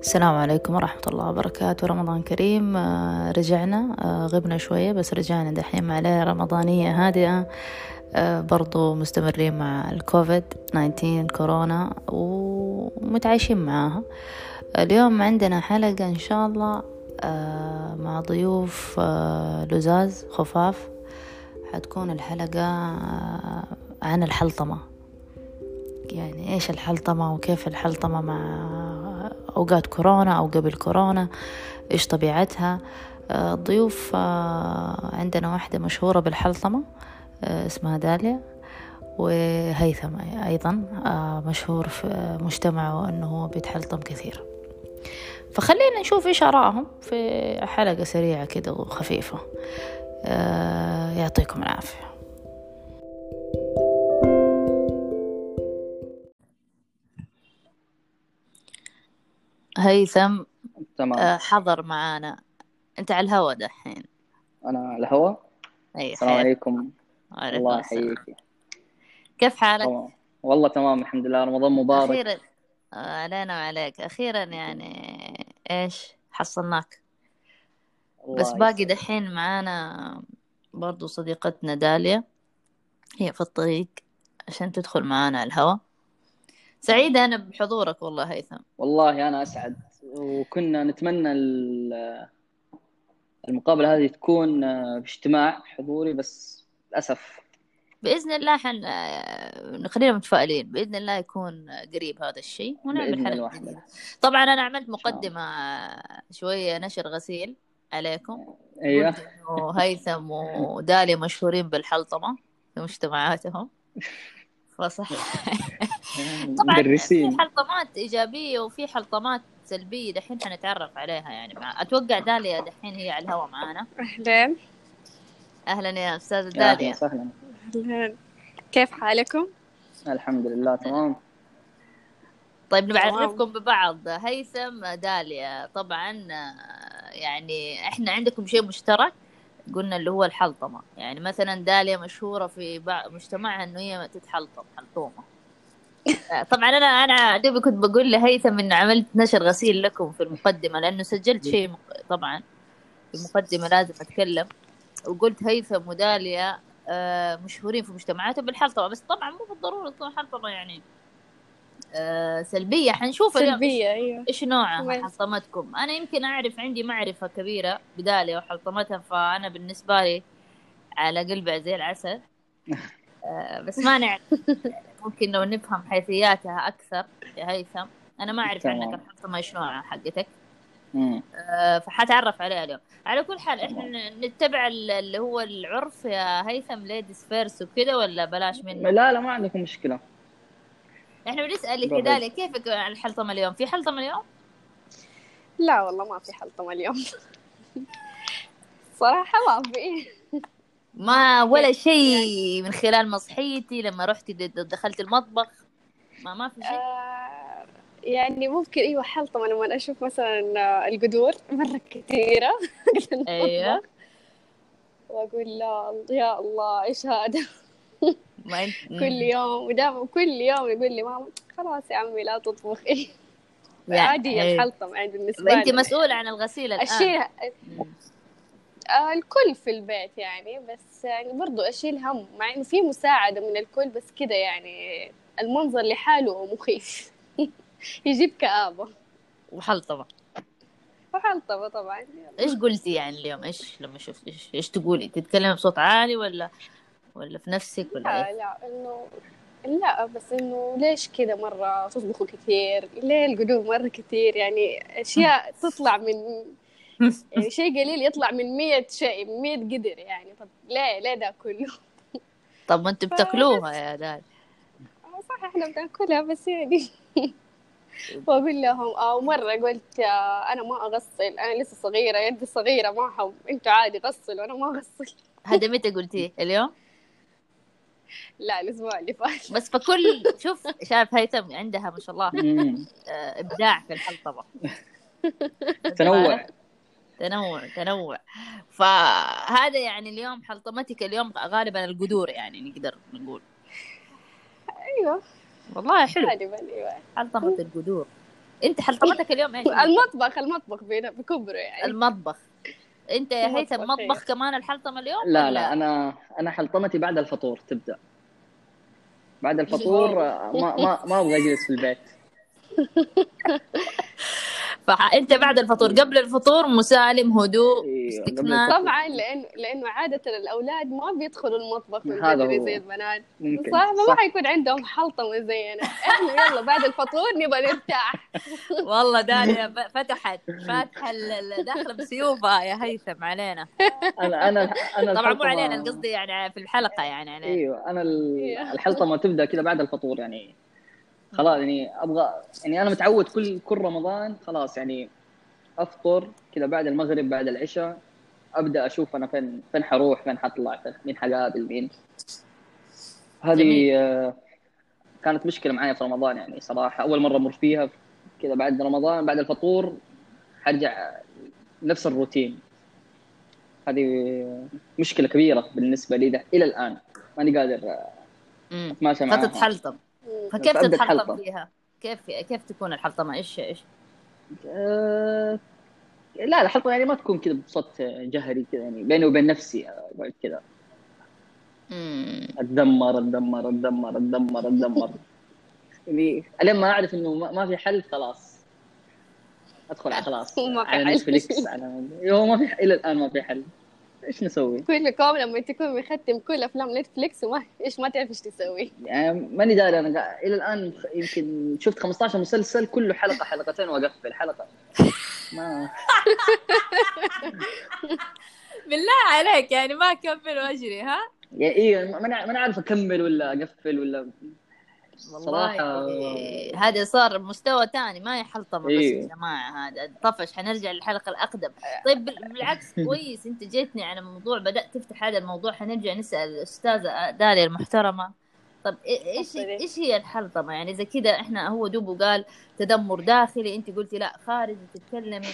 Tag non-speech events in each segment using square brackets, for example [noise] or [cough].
السلام عليكم ورحمة الله وبركاته. رمضان كريم. آه، رجعنا. آه، غبنا شوية بس رجعنا دحين مع ليلة رمضانية هادئة. آه، برضو مستمرين مع الكوفيد 19 كورونا ومتعايشين معاها. اليوم عندنا حلقة إن شاء الله مع ضيوف لزاز خفاف. حتكون الحلقة عن الحلطمة. يعني إيش الحلطمة وكيف الحلطمة مع أوقات كورونا أو قبل كورونا إيش طبيعتها؟ آه، الضيوف آه، عندنا واحدة مشهورة بالحلطمة آه، اسمها داليا وهيثم أيضا مشهور في مجتمعه أنه هو بيتحلطم كثير. فخلينا نشوف إيش آرائهم في حلقة سريعة كده وخفيفة. يعطيكم العافية. هيثم تمام. آه، حضر معانا. انت على الهوا دحين. أنا على الهوا؟ أي السلام عليكم. الله يحييك. كيف حالك؟ طبعا. والله تمام الحمد لله. رمضان مبارك. أخيرا علينا وعليك. أخيرا يعني إيش حصلناك؟ بس باقي دحين معانا برضو صديقتنا داليا. هي في الطريق عشان تدخل معانا على الهوا. سعيدة أنا بحضورك والله هيثم. والله أنا أسعد. وكنا نتمنى المقابلة هذه تكون باجتماع حضوري بس للأسف. بإذن الله حن خلينا متفائلين. بإذن الله يكون قريب هذا الشيء ونعمل حلقة طبعا أنا عملت مقدمة شوية نشر غسيل عليكم. أيوه. هيثم وداليا مشهورين بالحلطمة في مجتمعاتهم. [laughs] فصح [laughs] طبعا في حلطمات إيجابية وفي حلطمات سلبية دحين حنتعرف عليها يعني. مع... أتوقع داليا دحين هي على الهواء معانا. اهلين أهلا يا أستاذة داليا. أهلا أهلا. كيف حالكم؟ الحمد لله تمام. طيب نعرفكم ببعض. هيثم داليا طبعا يعني إحنا عندكم شيء مشترك؟ قلنا اللي هو الحلطمة. يعني مثلا داليا مشهورة في مجتمعها إنه هي تتحلطم حلطومة. [laughs] طبعا أنا أنا دوبي كنت بقول لهيثم انه عملت نشر غسيل لكم في المقدمة لأنه سجلت شيء طبعا في المقدمة لازم أتكلم. وقلت هيثم وداليا آه، مشهورين في مجتمعاتهم بالحلطمة بس طبعا مو بالضرورة تكون حلطمة يعني. سلبية. حنشوف سلبية أيوه. إيش نوعها حلطمتكم أنا يمكن أعرف عندي معرفة كبيرة بداليا وحلطمتها فأنا بالنسبة لي على قلبي زي العسل. آه، بس ما [laughs] نعرف. ممكن لو نفهم حيثياتها أكثر يا هيثم. أنا ما أعرف عنك الحلقة إيش نوعها حقتك. آه فحتعرف عليها اليوم. على كل حال إحنا نتبع اللي هو العرف يا هيثم ladies first وكذا ولا بلاش منه؟ لا لا ما عندكم مشكلة. إحنا بنسالك داليا كيفك عن الحلطمه اليوم؟ في حلطمة اليوم؟ لا والله ما في حلطمة اليوم. صراحة ما في. ما ولا شيء من خلال ما صحيتي لما رحتي دخلت المطبخ. ما ما في شيء؟ آه يعني ممكن إيوه حلطمة لما أشوف مثلا القدور مرة كثيرة. [laughs] أيوه. وأقول لا يا الله إيش هذا؟ [laughs] كل يوم ودائما كل يوم يقول لي ماما خلاص يا عمي لا تطبخي [laughs] يعني عادي أيوه. الحلطم عادي بالنسبة لي أنت مسؤولة عن الغسيل الآن؟ الشيء آه الكل في البيت يعني بس يعني برضو أشيل هم مع إنه في مساعدة من الكل بس كده يعني المنظر لحاله مخيف. [laughs] يجيب كآبة. وحلطمة. وحلطمة طبعا. إيش قلتي يعني اليوم؟ إيش لما شفت إيش إيش تقولي؟ تتكلمي بصوت عالي ولا ولا في نفسك ولا لا إيه؟ لا إنه لا بس إنه ليش كذا مرة تطبخوا كثير ليه القدوم مرة كثير يعني أشياء [laughs] تطلع من يعني شيء قليل يطلع من 100 شيء من 100 قدر يعني. طب ليه ليه ده كله [laughs] طب ما أنتوا بتاكلوها يا دال آه، صح إحنا بناكلها بس يعني [laughs] وأقول لهم أو مره قلت آه، أنا ما أغسل أنا لسه صغيرة يدي صغيرة معهم أنتوا عادي غسلوا أنا ما أغسل. هذا متى قلتيه؟ اليوم؟ [laughs] لا الأسبوع اللي فات. بس فكل شوف شايف هيثم عندها ما شاء الله [laughs] آه، إبداع في الحلطمه [laughs] تنوع. تنوع تنوع. فهذا يعني اليوم حلطمتك اليوم غالبا القدور يعني نقدر نقول. أيوه. والله حلو. غالبا أيوه. حلطمة القدور. أنت حلطمتك اليوم إيش؟ المطبخ المطبخ بكبره يعني. المطبخ. أنت يا هيثم مطبخ. كمان الحلطمة اليوم لا ولا؟ لا أنا أنا حلطمتي بعد الفطور تبدأ بعد الفطور [laughs] ما ما ما أبغى أجلس في البيت [laughs] فانت بعد الفطور قبل الفطور مسالم هدوء استكناف الفطور. طبعا لأنه لأنه عادة الأولاد ما بيدخلوا المطبخ من هذا بدري هو. زي البنات. صح صح. حيكون عندهم حلطمه زينا إحنا يلا بعد الفطور نبغى نرتاح. [laughs] [laughs] والله داليا فتحت فاتحة داخله بسيوفها يا هيثم علينا. أنا أنا أنا طبعا مو علينا قصدي يعني في الحلقة يعني علينا. إيوه أنا إيه. الحلطمه تبدأ كذا بعد الفطور يعني. خلاص يعني أبغى يعني أنا متعود كل كل رمضان خلاص يعني أفطر كذا بعد المغرب بعد العشاء أبدأ أشوف أنا فين فين حروح فين حطلع فين مين حقابل مين. هذه. آه، كانت مشكلة معايا في رمضان يعني صراحة. أول مرة أمر فيها كذا بعد رمضان بعد الفطور حرجع نفس الروتين. هذه مشكلة كبيرة بالنسبة لي ده إلى الآن. ماني قادر مم. أتماشى معاها. فتتحلطم فكيف تتحلطم. فيها؟ كيف كيف تكون الحلطمه إيش إيش؟ آه، لا لا حلطة يعني ما تكون كذا بصوت جهري كذا يعني بيني وبين نفسي أقعد كذا. اتدمر اتدمر اتدمر اتدمر اتدمر [laughs] يعني إلين ما أعرف إنه ما ما في حل خلاص أدخل على خلاص [laughs] ما في على حل. نتفليكس على هو ما في إلى الآن ما في حل إيش نسوي؟ كلكم لما تكون مختم كل أفلام نتفليكس وما إيش ما تعرف إيش تسوي يعني ماني داري أنا إلى الآن يمكن شفت 15 مسلسل كله حلقة حلقتين وأقفل حلقة ما [laughs] بالله عليك يعني ما أكمل وأجري ها؟ يعني إيه ما أنا عارف أكمل ولا أقفل ولا والله صراحة- هذا صار مستوى ثاني ما هي حلطمه بس إيه. يا جماعة هذا طفش. حنرجع للحلقة الأقدم. [laughs] طيب بال- بالعكس كويس. أنت جيتني على موضوع بدأت تفتح هذا الموضوع. حنرجع نسأل الأستاذة داليا المحترمة. طب إيش. إيش هي الحلطمه يعني زي كذا إحنا هو دوبه قال تدمر داخلي. أنت قلتي لا خارج تتكلمي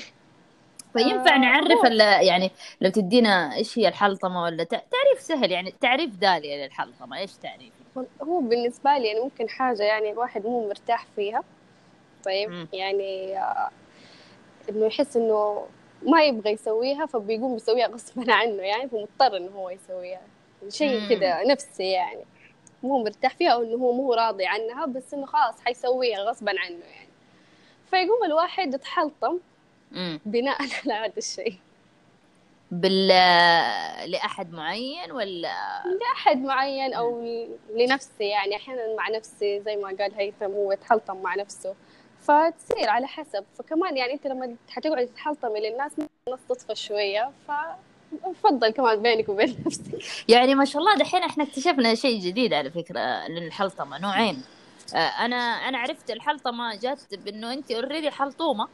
فينفع آه، نعرف ال- يعني لو تدينا إيش هي الحلطمه ولا تع- تعريف سهل. يعني تعريف داليا للحلطمه إيش تعريف؟ هو بالنسبة لي يعني ممكن حاجة يعني الواحد مو مرتاح فيها. طيب. يعني آه، إنه يحس إنه ما يبغى يسويها فبيقوم يسويها غصبا [laughs] عنه يعني فمضطر إنه هو يسويها. شيء. كذا نفسي يعني. مو مرتاح فيها أو إنه هو مو راضي عنها بس إنه خلاص حيسويها غصبا عنه يعني. فيقوم الواحد يتحلطم بناء على هذا الشيء. بال لأحد معين ولا؟ لأحد معين أو لنفسي يعني أحيانا مع نفسي زي ما قال هيثم هو يتحلطم مع نفسه. فتصير على حسب. فكمان يعني أنت لما حتقعد تتحلطمي للناس تطفى شوية ففضل كمان بينك وبين [laughs] نفسك. يعني ما شاء الله دحين إحنا اكتشفنا شيء جديد على فكرة للحلطمة نوعين. آه، أنا أنا عرفت الحلطمة جات بإنه أنت already حلطومة.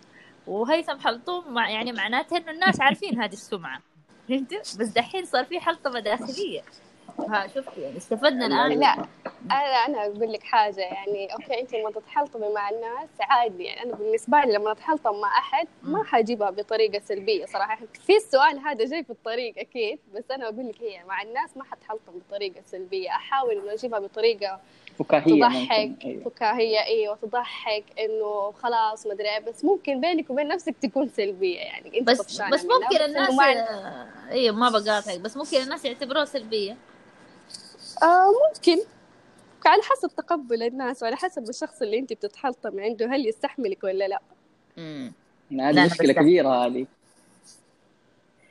وهيثم حلطوم مع يعني معناته إنه الناس عارفين هذه السمعة. فهمت؟ بس دحين صار في حلطمة داخلية ها شفت يعني استفدنا الآن. لا أنا أنا أقول لك حاجة. يعني okay أنت لما تتحلطمي مع الناس عادي. يعني أنا بالنسبة لي لما أتحلطم مع أحد ما مم. حجيبها بطريقة سلبية صراحة. في السؤال هذا جاي في الطريق أكيد بس أنا أقول لك هي مع الناس ما حتحلطم بطريقة سلبية. أحاول إنه أجيبها بطريقة فكاهية تضحك. أيوة. فكاهية أيوة تضحك إنه خلاص مدري إيه بس ممكن بينك وبين نفسك تكون سلبية يعني أنت بس بس منها، ممكن الناس أيوه ما بقاطعك بس ممكن الناس يعتبروها سلبية آه ممكن على حسب تقبل الناس وعلى حسب الشخص اللي أنت بتتحلطم عنده هل يستحملك ولا لا امم يعني هذه مشكلة. كبيرة هذه؟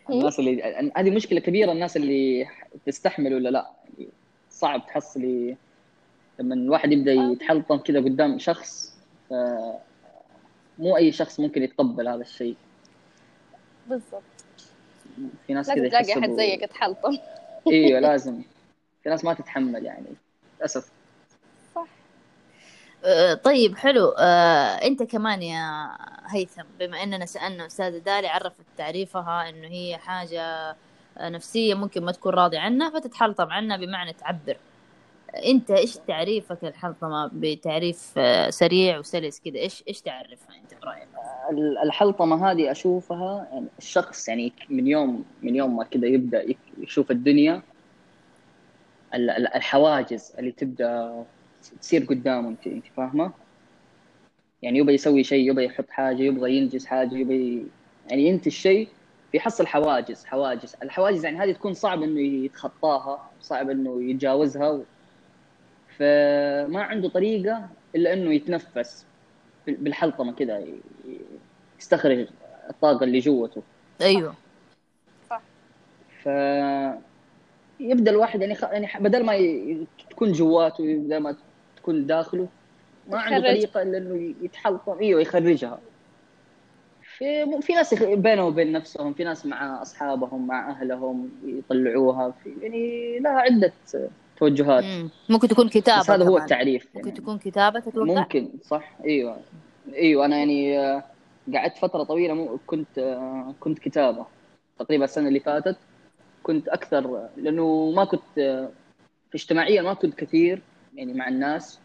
الناس اللي هذه مشكلة كبيرة الناس اللي تستحمل ولا لا يعني صعب تحصلي لما الواحد يبدأ آه. يتحلطم كذا قدام شخص مو أي شخص ممكن يتقبل هذا الشيء. بالضبط. في ناس كذا تلاقي أحد زيك يتحلطم. إيوه [laughs] لازم. في ناس ما تتحمل يعني للأسف. صح. آه، طيب حلو. آه، أنت كمان يا هيثم بما أننا سألنا أستاذة دالي عرفت تعريفها إنه هي حاجة نفسية ممكن ما تكون راضي عنها فتتحلطم عنها بمعنى تعبر. انت إيش تعريفك للحلطمه بتعريف آه، سريع وسلس كذا إيش إيش تعرفها انت برايك ال- الحلطمه هذه أشوفها يعني الشخص يعني من يوم من يوم ما كذا يبدأ يشوف الدنيا ال- ال- الحواجز اللي تبدأ تصير قدامه انت انت فاهمة؟ يعني يبغى يسوي شيء يبغى يحط حاجة يبغى ينجز حاجة يبغى يعني ينتج شيء بيحصل حواجز حواجز الحواجز يعني هذه تكون صعب إنه يتخطاها صعب إنه يتجاوزها فما عنده طريقة إلا إنه يتنفس بالحلطمه كذا يستخرج الطاقة اللي جوته. أيوه. صح. ف يبدأ الواحد يعني خ... يعني بدل ما ي... تكون جواته بدل ما تكون داخله ما عنده يخرج. طريقة إلا إنه يتحلطم أيوه يخرجها. في في ناس يخ- بينهم وبين نفسهم في ناس مع أصحابهم مع أهلهم يطلعوها. في يعني لها عدة توجهات مم. ممكن تكون كتابة بس هذا هو. التعريف ممكن يعني. تكون كتابة تتوقع ممكن صح إيوه إيوه أنا يعني آه، قعدت فترة طويلة مو كنت آه، كنت كتابة تقريبا السنة اللي فاتت كنت أكثر لأنه ما كنت آه، في اجتماعيا ما كنت كثير يعني مع الناس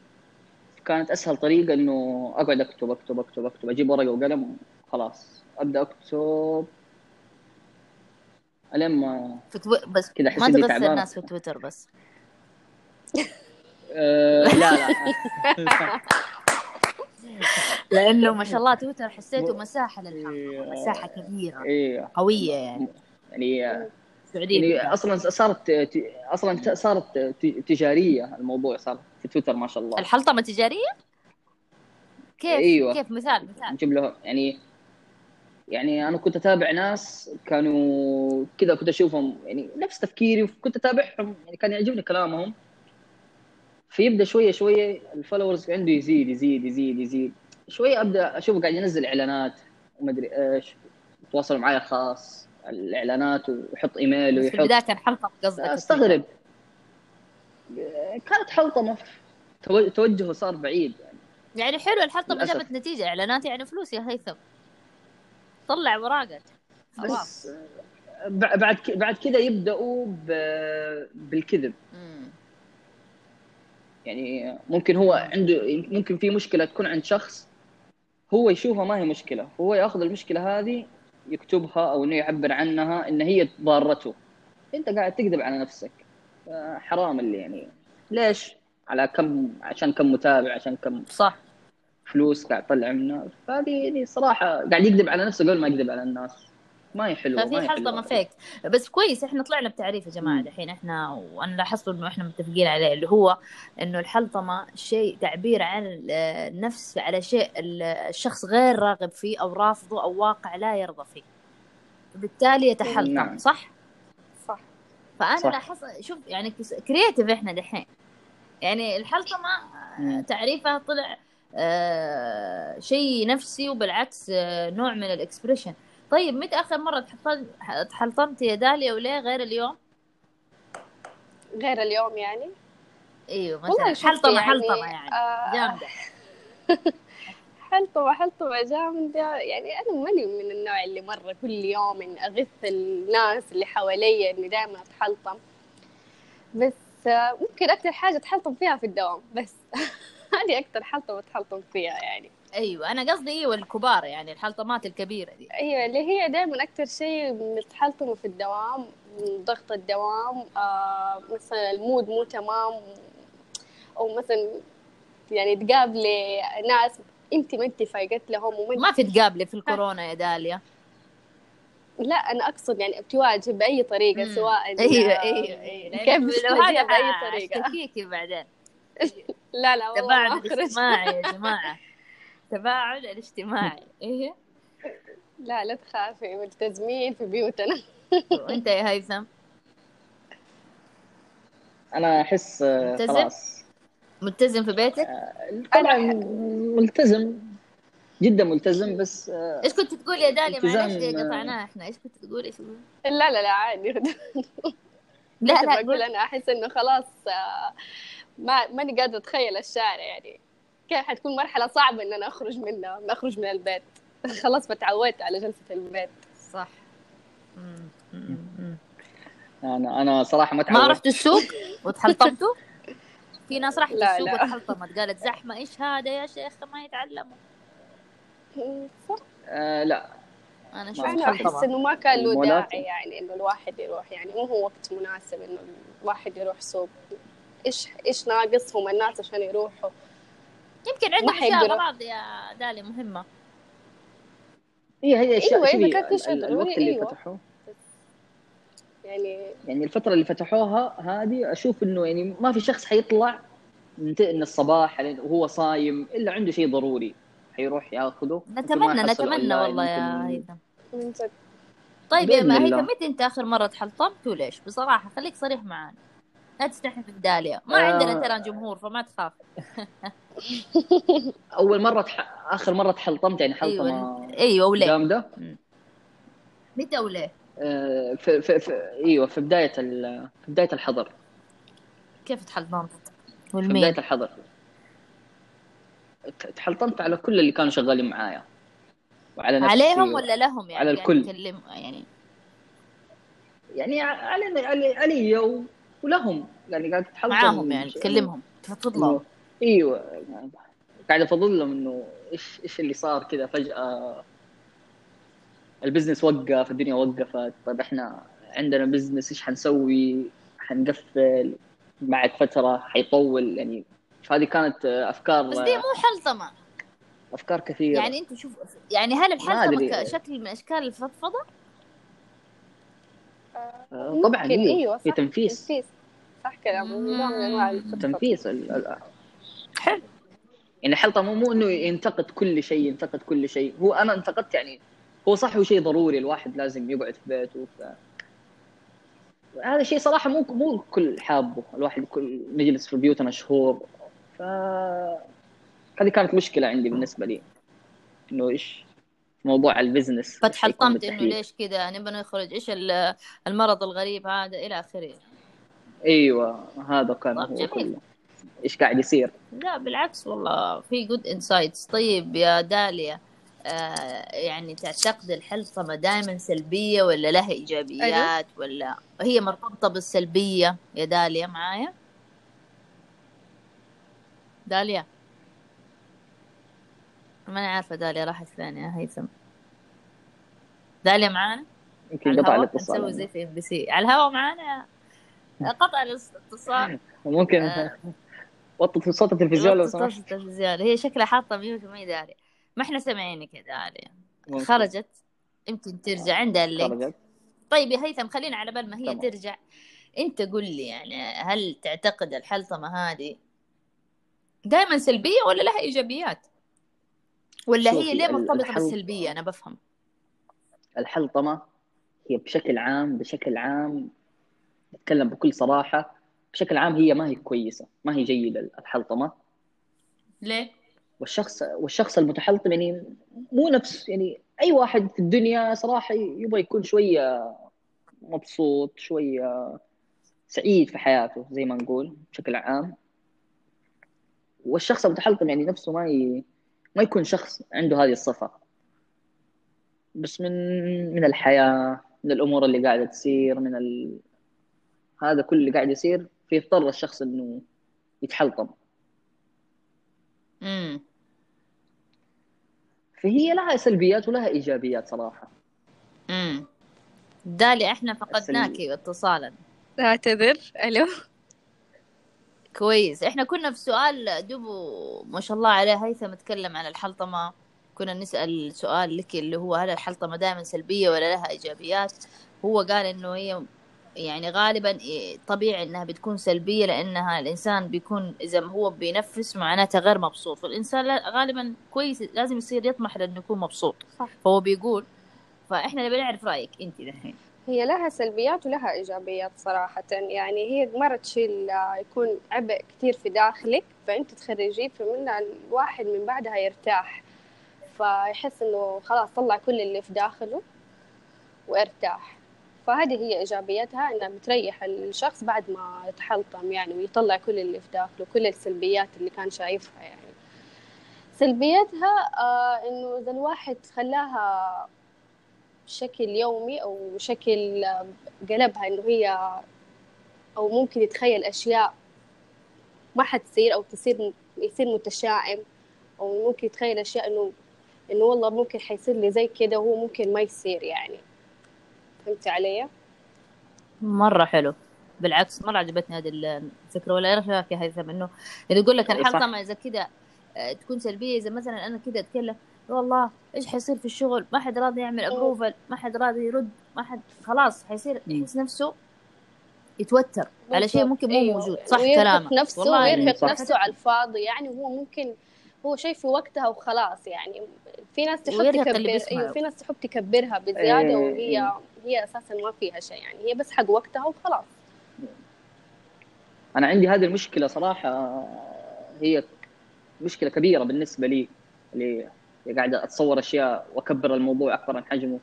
كانت أسهل طريقة إنه أقعد أكتب أكتب أكتب أكتب أجيب ورقة وقلم خلاص أبدأ أكتب الين ما. بس كذا ما تعبان. الناس في تويتر بس آه لا لا. [laughs] لأنه ما شاء الله تويتر حسيته مساحة للحلقة إيه. مساحة كبيرة أيوه قوية يعني. يعني آه، يعني أصلا صارت أصلا صارت تجارية الموضوع صار في تويتر ما شاء الله. الحلطمة تجارية؟ كيف؟ أيوة. كيف؟ مثال مثال. نجيب له يعني يعني أنا كنت أتابع ناس كانوا كذا كنت أشوفهم يعني نفس تفكيري وكنت أتابعهم يعني كان يعجبني كلامهم. فيبدأ شوية شوية الفولورز عنده يزيد يزيد يزيد يزيد. شوية أبدأ أشوفه قاعد ينزل إعلانات ومدري إيش يتواصل معي خاص الإعلانات ويحط إيميل في ويحط البداية كان حلقة قصدك أستغرب. كانت حلطمه تو- توجهه صار بعيد. يعني يعني حلو الحلقة ما. جابت نتيجة إعلانات يعني فلوس يا هيثم. طلع خلاص بس بعد بعد كذا يبدأوا بالكذب. يعني ممكن هو عنده ممكن في مشكلة تكون عند شخص هو يشوفها ما هي مشكلة هو ياخذ المشكلة هذه يكتبها أو إنه يعبر عنها إن هي ضارته. أنت قاعد تكذب على نفسك. حرام اللي يعني. ليش؟ على كم عشان كم متابع عشان كم صح. فلوس قاعد تطلع منها فهذه يعني صراحة قاعد يكذب على نفسه قبل ما يكذب على الناس. ما هي حلوة ما ففي هي حلقة ما حلوة فيك بس كويس إحنا طلعنا بتعريف يا جماعة مم. دحين إحنا وأنا لاحظت إنه إحنا متفقين عليه اللي هو إنه الحلطمة شيء تعبير عن ال- النفس على شيء ال- الشخص غير راغب فيه أو رافضه أو واقع لا يرضى فيه بالتالي يتحلطم نعم. صح؟ صح فأنا صح. لاحظت شوف يعني creative إحنا دحين يعني مم. تعريفها طلع آه شيء نفسي وبالعكس آه نوع من ال expression طيب متى آخر مرة تحلطمت تحلطمت يا داليا وليه غير اليوم؟ غير اليوم يعني؟ إيوه مثلا حلطمة يعني، حلطمة يعني. آه، جامدة. [laughs] حلطمة حلطمة جامدة. يعني أنا ماني من النوع اللي مرة كل يوم إن أغث الناس اللي حواليا إني دائما أتحلطم. بس آه، ممكن أكثر حاجة أتحلطم فيها في الدوام بس. [laughs] هذه أكثر حلطمة أتحلطم فيها يعني. أيوه أنا قصدي أيوه الكبار يعني الحلطمات الكبيرة دي. أيوة اللي هي دائما أكثر شيء بنتحلطم في الدوام من ضغط الدوام آه مثلا المود مو تمام أو مثلا يعني تقابلي ناس انت ما انت فايقت لهم وما ما في تقابلي في الكورونا يا داليا. لا أنا أقصد يعني تواجه بأي طريقة مم. سواء أيوه أيوه أيوه. كيف لو هذا بأي طريقة؟ بعدين. [laughs] لا لا والله تباعد. الاجتماعي يا جماعة. [laughs] تباعد الاجتماعي. إيه لا لا تخافي ملتزمين في بيوتنا. [laughs] وأنت يا هيثم؟ أنا أحس آه، ملتزم؟ خلاص. ملتزم في بيتك؟ طبعا ملتزم جدا ملتزم بس آه، إيش كنت تقول يا داليا؟ معلش آه. قطعناها إحنا؟ إيش كنت تقولي في لا لا لا عادي لا لا بقول قول. أنا أحس إنه خلاص آه، ما ماني قادرة أتخيل الشارع يعني. كيف حتكون مرحلة صعبة إن أنا أخرج منها ما أخرج من البيت. [laughs] خلاص بتعودت على جلسة البيت. صح. أنا أنا صراحة ما ما تعودت. رحتوا السوق؟ وتحلطمتوا؟ في ناس راحت لا، السوق. وتحلطمت. قالت زحمة إيش هذا يا شيخ؟ ما يتعلموا. صح. آه لا. أنا شفت أنا احس إنه ما كان له. داعي يعني إنه الواحد يروح. يعني مو هو وقت مناسب إنه الواحد يروح سوق. إيش إيش ناقصهم الناس عشان يروحوا؟ يمكن ما عندهم أشياء. اغراض يا دالي مهمة. هي هي أشياء أيوة، شوفي كانت الوقت ضروري، اللي أيوة. فتحوه. يعني يعني الفترة اللي فتحوها هذه أشوف إنه يعني ما في شخص حيطلع من الصباح لين- وهو صايم إلا عنده شيء ضروري حيروح ياخذه. ما نتمنى نتمنى والله يا هيثم. من جد طيب يا ما. هيثم متى أنت آخر مرة تحلطمت وليش بصراحة خليك صريح معانا. لا تستحي من داليا ما آه. عندنا ترى جمهور فما تخاف. [laughs] [laughs] اول مرة تح... آخر مرة تحلطمت يعني حلطمة أيوه أيوه وليه جامدة؟ متى وليه آه، في, في, في أيوه في بداية ال... في بداية الحظر كيف تحلطمت؟ في والمين بداية الحظر ت- تحلطمت على كل اللي كانوا شغالين معايا. وعلى نفسي عليهم ولا لهم يعني؟ على قاعد الكل. يعني. يعني علي علي, علي و- ولهم. يعني قاعد تحلطم معاهم يعني تكلمهم. لهم. إنه- إيوه. قاعد أفضل لهم إنه إيش إيش اللي صار كذا فجأة. ال business وقف الدنيا وقفت. طيب إحنا عندنا business إيش حنسوي؟ حنقفل. بعد فترة حيطول. يعني فهذه كانت أفكار بس دي مو حلطمة. أفكار كثيرة. يعني أنت شوف يعني هل الحلطمة. كشكل من أشكال الفضفضة؟ آه، طبعا ممكن، أيوه أيوة، هي صح. تنفيس. تنفيس. صح كلامه نوع من أنواع مم. حلو. يعني الحلقة مو مو إنه ينتقد كل شيء ينتقد كل شيء. هو أنا انتقدت يعني هو صح هو شيء ضروري الواحد لازم يقعد في بيته. ف... هذا شيء صراحة مو مو الكل حابه. الواحد كل نجلس في بيوتنا شهور ف هذه كانت مشكلة عندي بالنسبة لي. إنه إيش؟ موضوع ال business. فتحلطمت إنه. ليش كذا؟ نبغى نخرج. إيش ال- المرض الغريب هذا؟ إلى آخره. أيوه هذا كان طب هو جميل. كله. إيش قاعد يصير؟ لا بالعكس والله في good insights طيب يا داليا آه يعني تعتقد الحلطمة دائما سلبية ولا لها إيجابيات ولا هي مرتبطة بالسلبية؟ يا داليا معايا؟ داليا؟ ما أنا عارفة داليا راحت فين يا هيثم. داليا معانا؟ يمكن على قطع الهواء نسوي الاتصال زي في إم بي سي. على الهواء معانا قطع الاتصال. [laughs] ممكن. آه. وطي صوت التلفزيون لو وطي صوت سمحت. التلفزيون. هي شكلها حاطة mute وما داري ما إحنا سامعينك يا داليا ممكن. خرجت. يمكن ترجع عندها ال link خرجت. طيب يا هيثم خلينا على بال ما هي تمام. ترجع. أنت قل لي يعني هل تعتقد الحلطمة هذه دائما سلبية ولا لها إيجابيات؟ ولا هي ليه الحلط- بالسلبية؟ أنا بفهم. الحلطمة هي بشكل عام بشكل عام نتكلم بكل صراحة بشكل عام هي ما هي كويسة ما هي جيدة الحلطمة ليه؟ والشخص والشخص المتحلطم يعني مو نفس يعني أي واحد في الدنيا صراحة يبغى يكون شوية مبسوط شوية سعيد في حياته زي ما نقول بشكل عام. والشخص المتحلطم يعني نفسه ما ي... ما يكون شخص عنده هذه الصفة. بس من من الحياة من الأمور اللي قاعدة تصير من ال... هذا كل اللي قاعد يصير فيضطر الشخص إنه يتحلطم. امم فهي لها سلبيات ولها إيجابيات صراحة. امم داليا إحنا فقدناكي اتصالا. اعتذر. ألو. كويس. إحنا كنا في سؤال دبو ما شاء الله عليه هيثم تكلم عن الحلطمة. كنا نسأل سؤال لك اللي هو هل الحلطمة دائما سلبية ولا لها إيجابيات؟ هو قال إنه هي يعني غالبا إيه، طبيعي إنها بتكون سلبية لأنها الإنسان بيكون إذا هو بينفس معناته غير مبسوط. فالإنسان لا- غالبا كويس لازم يصير يطمح لأنه يكون مبسوط. صح. فهو بيقول فإحنا نبي نعرف رأيك أنت دحين هي لها سلبيات ولها إيجابيات صراحة. يعني هي مرة تشيل يكون عبء كتير في داخلك فأنت تخرجيه فمن الواحد من بعدها يرتاح. فيحس إنه خلاص طلع كل اللي في داخله وارتاح فهذه هي إيجابياتها إنها بتريح الشخص بعد ما يتحلطم يعني ويطلع كل اللي في داخله كل السلبيات اللي كان شايفها يعني. سلبياتها آه إنه إذا الواحد خلاها بشكل يومي أو شكل آه، قلبها إنه هي أو ممكن يتخيل أشياء ما حتصير أو تصير يصير متشائم أو ممكن يتخيل أشياء إنه إنه والله ممكن حيصير لي زي كده وهو ممكن ما يصير يعني. فهمتي علي؟ مرة حلو. بالعكس مرة عجبتني هذه الفكرة. ولا إيش رأيك يا هيثم إنه اللي يقول لك إيه. الحلقة ما إذا كذا آه، تكون سلبية. إذا مثلا أنا كده أتكلم والله إيش حيصير في الشغل؟ ما حد راضي يعمل ابروفل ما حد راضي يرد ما حد خلاص حيصير يحس نفسه يتوتر على شيء ممكن. مو أيوه. موجود. صح كلامك. نفسه والله ويرهق نفسه على الفاضي. يعني هو ممكن هو شيء في وقتها وخلاص. يعني في ناس تحب تكبر أيوه في ناس تحب تكبرها بزيادة أيه. وهي هي أساسا ما فيها شيء يعني هي بس حق وقتها وخلاص. أنا عندي هذه المشكلة صراحة هي مشكلة كبيرة بالنسبة لي اللي قاعد أتصور أشياء وأكبر الموضوع أكبر من حجمه.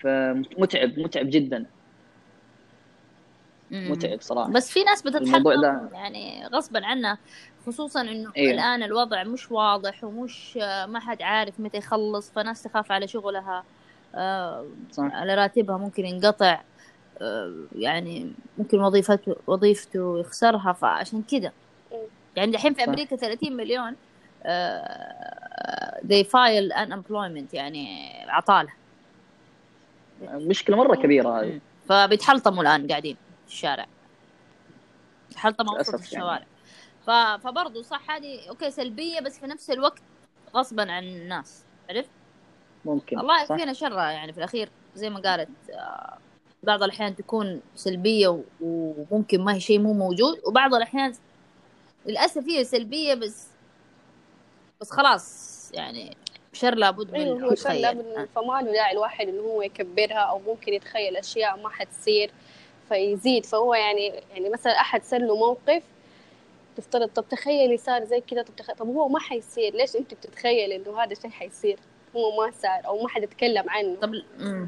فمتعب متعب جدا. متعب صراحة. بس في ناس بتتحمل يعني غصبا عنها خصوصا إنه إيه. الآن الوضع مش واضح ومش ما حد عارف متى يخلص فناس تخاف على شغلها. آه صح. على راتبها ممكن ينقطع آه يعني ممكن وظيفته وظيفته يخسرها فعشان كذا يعني الحين في أمريكا 30 مليون آه they file unemployment يعني عطالة. مشكلة مرة كبيرة هذه. فبيتحلطموا الآن قاعدين في الشارع. حلطمه في الشوارع. يعني. فبرضه صح هذه أوكي سلبية بس في نفس الوقت غصبا عن الناس. عرفت؟ ممكن الله يكفينا شرها يعني في الأخير زي ما قالت آه، بعض الأحيان تكون سلبية وممكن ما هي شيء مو موجود وبعض الأحيان للأسف هي سلبية بس بس خلاص يعني شر لابد من أيوه هو شر لابد من فما له داعي الواحد إنه هو يكبرها أو ممكن يتخيل أشياء ما حتصير فيزيد. فهو يعني يعني مثلا أحد سر له موقف تفترض طب تخيلي صار زي كذا طب تخيل طب هو ما حيصير ليش أنت بتتخيلي إنه هذا الشيء حيصير؟ هو ما صار أو ما حد يتكلم عنه. طب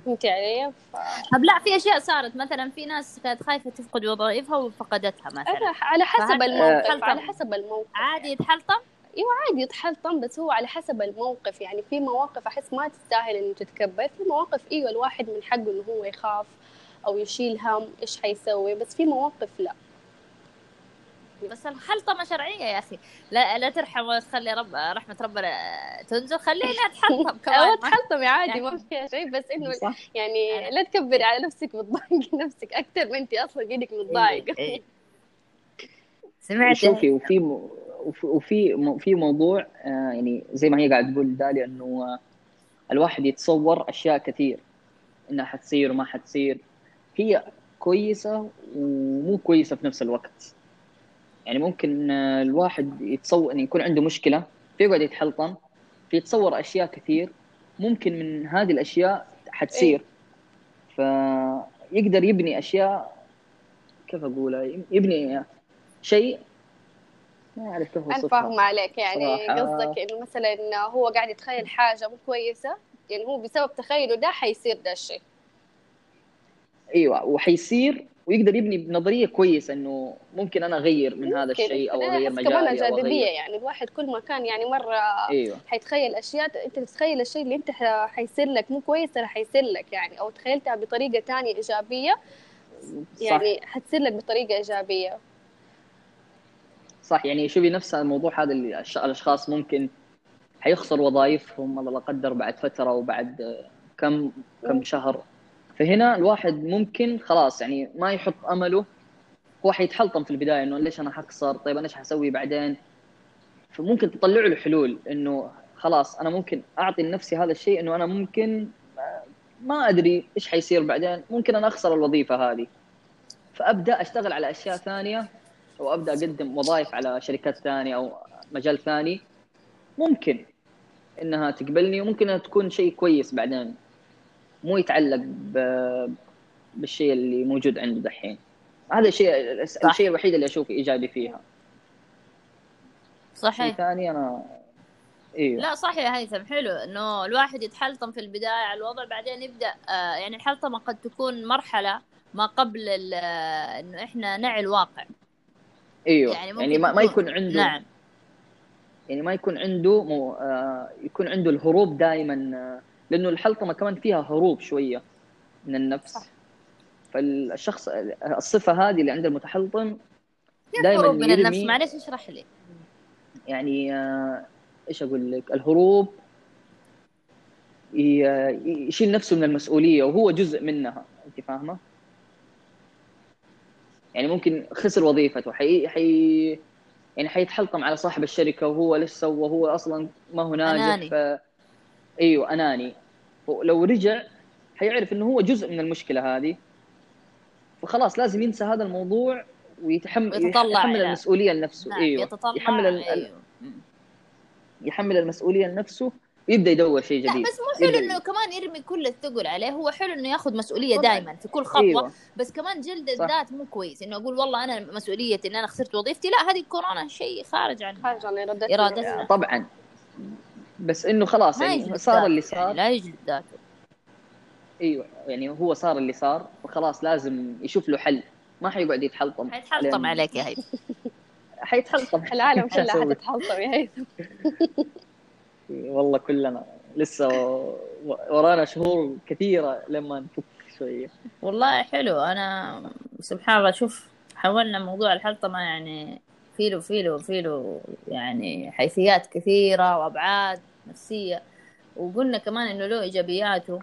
فهمتي علي؟ ف... طب لا في أشياء صارت. مثلا في ناس كانت خايفة تفقد وظائفها وفقدتها مثلا. على حسب الموقف على حسب الموقف. عادي يتحلطم؟ أيوه عادي يتحلطم بس هو على حسب الموقف. يعني في مواقف أحس ما تستاهل إنه تتكبر. في مواقف إيوه الواحد من حقه إنه هو يخاف أو يشيل هم إيش حيسوي بس في مواقف لا. بس الحلطمة شرعية يا أخي. لا لا ترحم وتخلي رب رحمة ربنا تنزل. خليها [laughs] تحلطم كمان. تحلطمي عادي يعني... ما فيها شيء. بس إنه يعني لا تكبري على نفسك وتضايقي [laughs] نفسك أكثر ما أنت أصلا. إيدك متضايقة إيه، إيه. سمعت شوفي وفي وفي في موضوع آه، يعني زي ما هي قاعد تقول داليا انه آه، الواحد يتصور أشياء كثير. إنها حتصير وما حتصير. هي كويسة ومو كويسة في نفس الوقت. يعني ممكن آه، الواحد يتصور يعني يكون عنده مشكلة فيقعد يتحلطم فيتصور أشياء كثير ممكن من هذه الأشياء حتصير فيقدر يبني أشياء كيف اقولها يبني شيء ما أعرف كيف أنا فاهمه عليك يعني قصدك إنه مثلا هو قاعد يتخيل حاجة مو كويسة يعني هو بسبب تخيله ده حيصير ده الشيء. أيوه وحيصير ويقدر يبني بنظرية كويسة إنه ممكن أنا أغير من هذا الشيء أو أغير مجالي كمان الجاذبيه يعني الواحد كل ما كان يعني مرة أيوة. حيتخيل أشياء أنت تتخيل الشيء اللي أنت حيصير لك مو كويس ترى حيصير لك يعني. أو تخيلتها بطريقة ثانية إيجابية يعني. حتصير لك بطريقة إيجابية. صح. يعني شوفي نفس الموضوع هذا اللي الأشخاص ممكن حيخسر وظائفهم الله لا قدر بعد فترة وبعد كم كم شهر. فهنا الواحد ممكن خلاص يعني ما يحط أمله هو حيتحلطم في البداية إنه ليش أنا حخسر؟ طيب أنا إيش حسوي بعدين؟ فممكن تطلع له حلول إنه خلاص أنا ممكن أعطي لنفسي هذا الشيء إنه أنا ممكن ما أدري إيش حيصير بعدين ممكن أنا أخسر الوظيفة هذه. فأبدأ أشتغل على أشياء ثانية أو أبدأ أقدم وظائف على شركات ثانية أو مجال ثاني. ممكن إنها تقبلني وممكن إنها تكون شيء كويس بعدين. مو يتعلق بالشيء اللي موجود عنده دحين. هذا الشيء الشيء الوحيد اللي أشوفه إيجابي فيها. صحيح. ثاني أنا إيوه. لا صح يا هيثم حلو. إنه الواحد يتحلطم في البداية على الوضع بعدين يبدأ آه يعني الحلطمة قد تكون مرحلة ما قبل إنه إحنا نعي الواقع. إيوه. يعني, يعني ما, ما يكون عنده نعم. يعني ما يكون عنده مو آه يكون عنده الهروب دائما آه لأنه الحلطمه كمان فيها هروب شوية من النفس. صح. فالشخص الصفة هذه اللي عند المتحلطم دائما هروب من النفس. معلش اشرح لي؟ يعني آه إيش أقول لك؟ الهروب يشيل نفسه من المسؤولية وهو جزء منها. أنت فاهمة؟ يعني ممكن خسر وظيفته حي حي يعني حيتحلطم على صاحب الشركة وهو لسه وهو أصلا ما هو ناجح أناني. ف أيوه أناني. لو رجع حيعرف إنه هو جزء من المشكلة هذه. فخلاص لازم ينسى هذا الموضوع ويتحمل يتطلع يحمل إلى- المسؤولية لنفسه. نعم أيوه يتطلع يحمل أيوه. يحمل المسؤولية لنفسه ويبدأ يدور شيء لا جديد. بس مو حلو إنه كمان يرمي كل الثقل عليه. هو حلو إنه ياخذ مسؤولية. دائما في كل خطوة أيوه. بس كمان جلد. الذات مو كويس. إنه أقول والله أنا مسؤوليتي إن أنا خسرت وظيفتي لا هذه كورونا شيء خارج عن خارج عن إرادتنا. طبعا. بس إنه خلاص يعني يجلد صار اللي يعني صار. لا يجلد ذاته أيوه يعني هو صار اللي صار فخلاص لازم يشوف له حل. ما حيقعد يتحلطم. حيتحلطم لأن- عليك يا هيثم. [laughs] حيتحلطم. [laughs] العالم كلها؟ حتتحلطم يا هيثم. [laughs] والله كلنا لسه ورانا شهور كثيرة لما نفك شوية. والله حلو. أنا سبحان الله شوف حولنا موضوع الحلطمة يعني فيلو فيلو فيلو يعني حيثيات كثيرة وأبعاد. نفسية. وقلنا كمان إنه له إيجابياته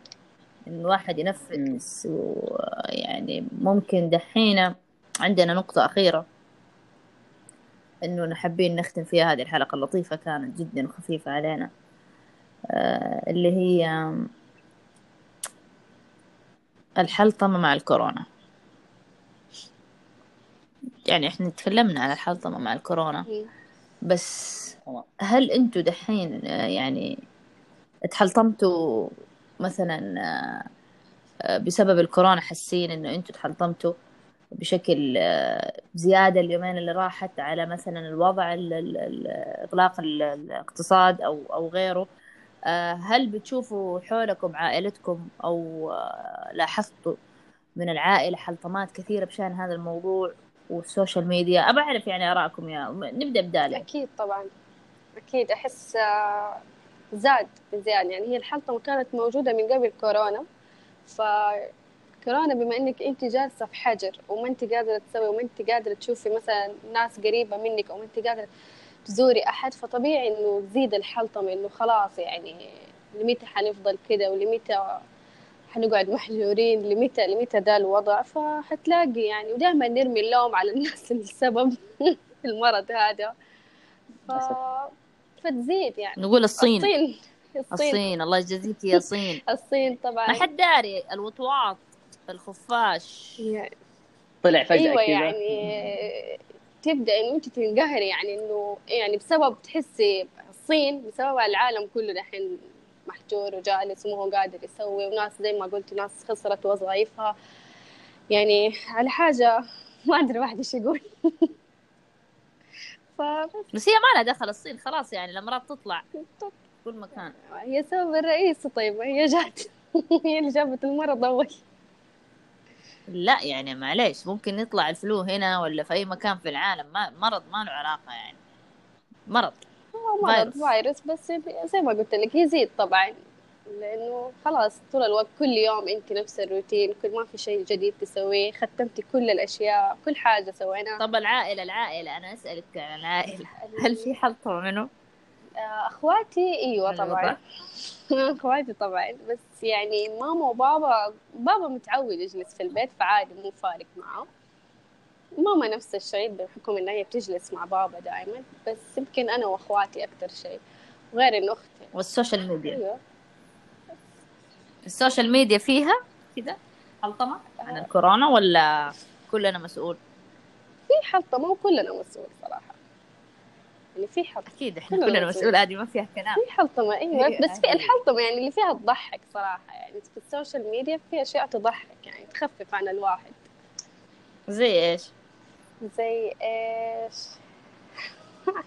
إن الواحد ينفس ويعني ممكن دحين عندنا نقطة أخيرة إنه حابين نختم فيها هذه الحلقة اللطيفة كانت جدا خفيفة علينا. آه، اللي هي الحلطمة مع الكورونا. يعني إحنا تكلمنا عن الحلطمة مع الكورونا. بس هل أنتوا دحين آه، يعني اتحلطمتوا مثلا آه، آه، بسبب الكورونا حاسين إنه أنتوا اتحلطمتوا بشكل زيادة اليومين اللي راحت على مثلا الوضع ال- الاقتصاد أو أو غيره؟ هل بتشوفوا حولكم عائلتكم أو آه، لاحظتوا من العائلة حلطمات كثيرة بشأن هذا الموضوع؟ وال social media. أبى أعرف يعني آراءكم يا نبدأ بداليا أكيد طبعا. أكيد. أحس آه، زاد بزيادة. يعني هي الحلطمة كانت موجودة من قبل كورونا. فكورونا بما إنك أنت جالسة في حجر وما أنت قادرة تسوي وما أنت قادرة تشوفي مثلا ناس قريبة منك أو ما أنت قادرة تزوري أحد فطبيعي إنه تزيد الحلطمة إنه خلاص يعني لمتى حنفضل كده ولمتى حنقعد محجورين لمتى لمتى ده الوضع؟ فحتلاقي يعني ودائما نرمي اللوم على الناس اللي [laughs] السبب المرض هذا. ف... فتزيد يعني. نقول الصين. الصين. الصين. الصين. الله يجازيك يا [laughs] صين. الصين طبعا. ما حد داري الوطواط الخفاش. يعني طلع فجأة أيوه كذا. يعني تبدأ إنه أنت تنقهري يعني إنه يعني بسبب تحسي الصين بسبب العالم كله دحين محجور وجالس وما هو قادر يسوي وناس زي ما قلت ناس خسرت وظائفها. يعني على حاجة [laughs] ما أدري واحد إيش يقول. [laughs] فبس. بس هي ما لها دخل الصين خلاص يعني الأمراض تطلع. كل مكان. هي سبب الرئيس طيب هي جات. [laughs] هي اللي جابت المرض أول. لا يعني معليش ممكن يطلع الفلو هنا ولا في أي مكان في العالم ما مرض ما له علاقة يعني. مرض. هو مرض فيروس. بس زي ما قلت لك يزيد طبعا لأنه خلاص طول الوقت كل يوم أنت نفس الروتين كل ما في شيء جديد تسويه ختمتي كل الأشياء كل حاجة سويناها طب العائلة العائلة أنا أسألك عن العائلة. [laughs] هل في حلطمة منه؟ آه، أخواتي إيوه طبعا. [laughs] أخواتي طبعا بس يعني ماما وبابا بابا متعود يجلس في البيت فعادي مو فارق معه. ماما نفس الشيء بحكم انها هي بتجلس مع بابا دائما بس يمكن أنا وأخواتي أكثر شيء غير انه أختي. وال social media. أيوه. ال social media فيها كذا حلطمة عن الكورونا ولا كلنا مسؤول؟ في حلطمة وكلنا مسؤول صراحة. يعني في حلطمة. أكيد إحنا كلنا كلنا مسؤول. هذه ما فيها كلام. في حلطمة أيوه أيوة، بس في. الحلطمة يعني اللي فيها تضحك صراحة. يعني في السوشيال ميديا في أشياء تضحك يعني تخفف عن الواحد. زي إيش؟ زي إيش؟ [laughs]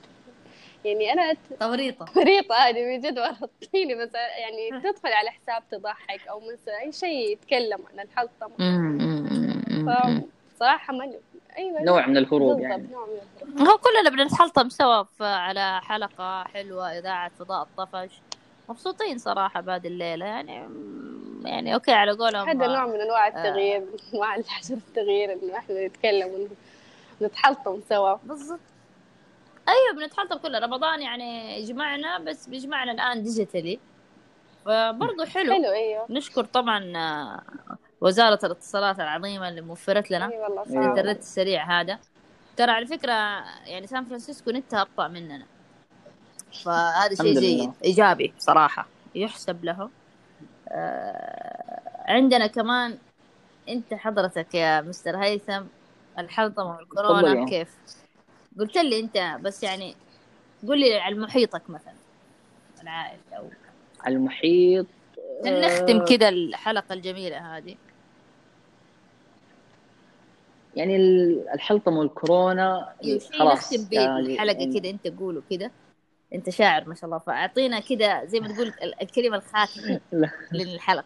يعني أنا توريطة طريقة هذه من جد ورطيني بس يعني تدخل على حساب تضحك أو مثلا أي شيء يتكلم عن الحلطمة فصراحة ما أيوه. نوع من الهروب بالضبط، يعني. نوع من الهروب. هو كلنا بنتحلطم سوا على حلقة حلوة إذاعة فضاء الطفش مبسوطين صراحة بعد الليلة يعني يعني okay على قولهم هذا نوع من أنواع آه. التغيير مع الحجر التغيير إنه إحنا نتكلم ونتحلطم سوا. بالضبط. أيوة بنتحلطم كلنا. رمضان يعني يجمعنا بس بيجمعنا الآن digitally فبرضه حلو. حلو أيوه. نشكر طبعا آه، وزارة الاتصالات العظيمة اللي موفرت لنا. اي والله أيوة. صعب الانترنت السريع هذا. ترى على فكرة يعني سان فرانسيسكو نتها أبطأ مننا. فهذا شيء جيد. إيجابي صراحة يحسب له آه، عندنا كمان أنت حضرتك يا مستر هيثم الحلطمة والكورونا. كيف قلت لي أنت بس يعني قول لي على محيطك مثلا العائلة أو على المحيط نختم آه، كذا الحلقة الجميلة هذه يعني ال- الحلطمه والكورونا شيء خلاص نختم بيه يعني- الحلقة يعني كذا أنت قوله كذا أنت شاعر ما شاء الله فأعطينا كذا زي ما تقول ال- الكلمة الخاتمة. [laughs] للحلقة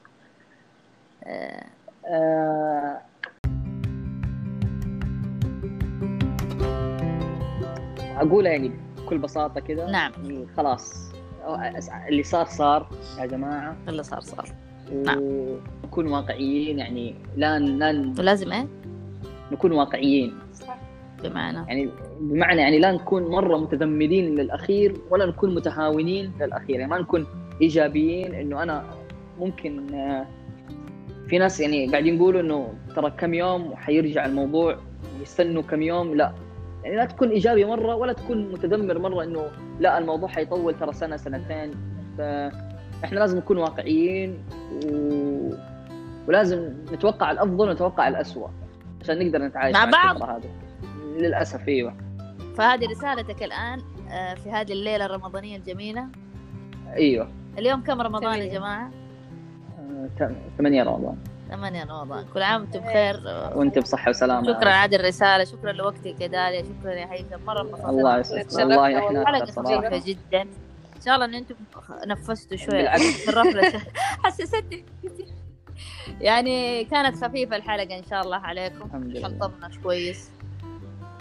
آه، آه، اقولها يعني بكل بساطة كذا نعم. يعني خلاص اللي صار صار يا جماعة. اللي صار صار. نعم. ونكون واقعيين يعني لا لا ولازم إيه؟ نكون واقعيين. صح. بمعنى؟ يعني بمعنى يعني لا نكون مرة متذمرين للأخير ولا نكون متهاونين للأخير. يعني ما نكون إيجابيين إنه أنا ممكن آه، في ناس يعني قاعدين يقولوا إنه ترى كم يوم وحيرجع الموضوع يستنوا كم يوم لا. يعني لا تكون إيجابي مرة ولا تكون متذمر مرة إنه لا الموضوع حيطول ترى سنة سنتين فاحنا لازم نكون واقعيين و... ولازم نتوقع الأفضل ونتوقع الاسوء عشان نقدر نتعايش مع مع بعض. هذه للأسف إيوه فهذه رسالتك الآن آه، في هذه الليلة الرمضانية الجميلة إيوه اليوم كم رمضان يا. جماعة؟ آه، ثم- ثمانية رمضان 8 رمضان كل عام وأنتم بخير. وانت بصحة وسلامة. شكرا على هذه الرسالة شكرا لوقتك يا داليا شكرا يا هيثم مرة انبسطت الله. يسعدك. والله إحنا والله. حلقة جدا. إن شاء الله إن أنتم نفستوا. في [laughs] الرفلة حسستني. يعني كانت خفيفة الحلقة إن شاء الله عليكم. الحمد لله. حنطمنا كويس.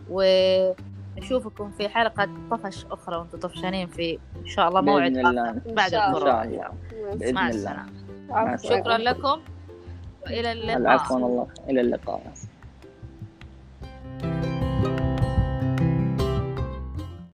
ونشوفكم في حلقة طفش أخرى وأنتم طفشانين في إن شاء الله موعد الله. بعد إن إن الكورونا شاء الله بإذن الله. مع السلامة. شكرا لكم. وإلى اللقاء. العفو والله. إلى اللقاء.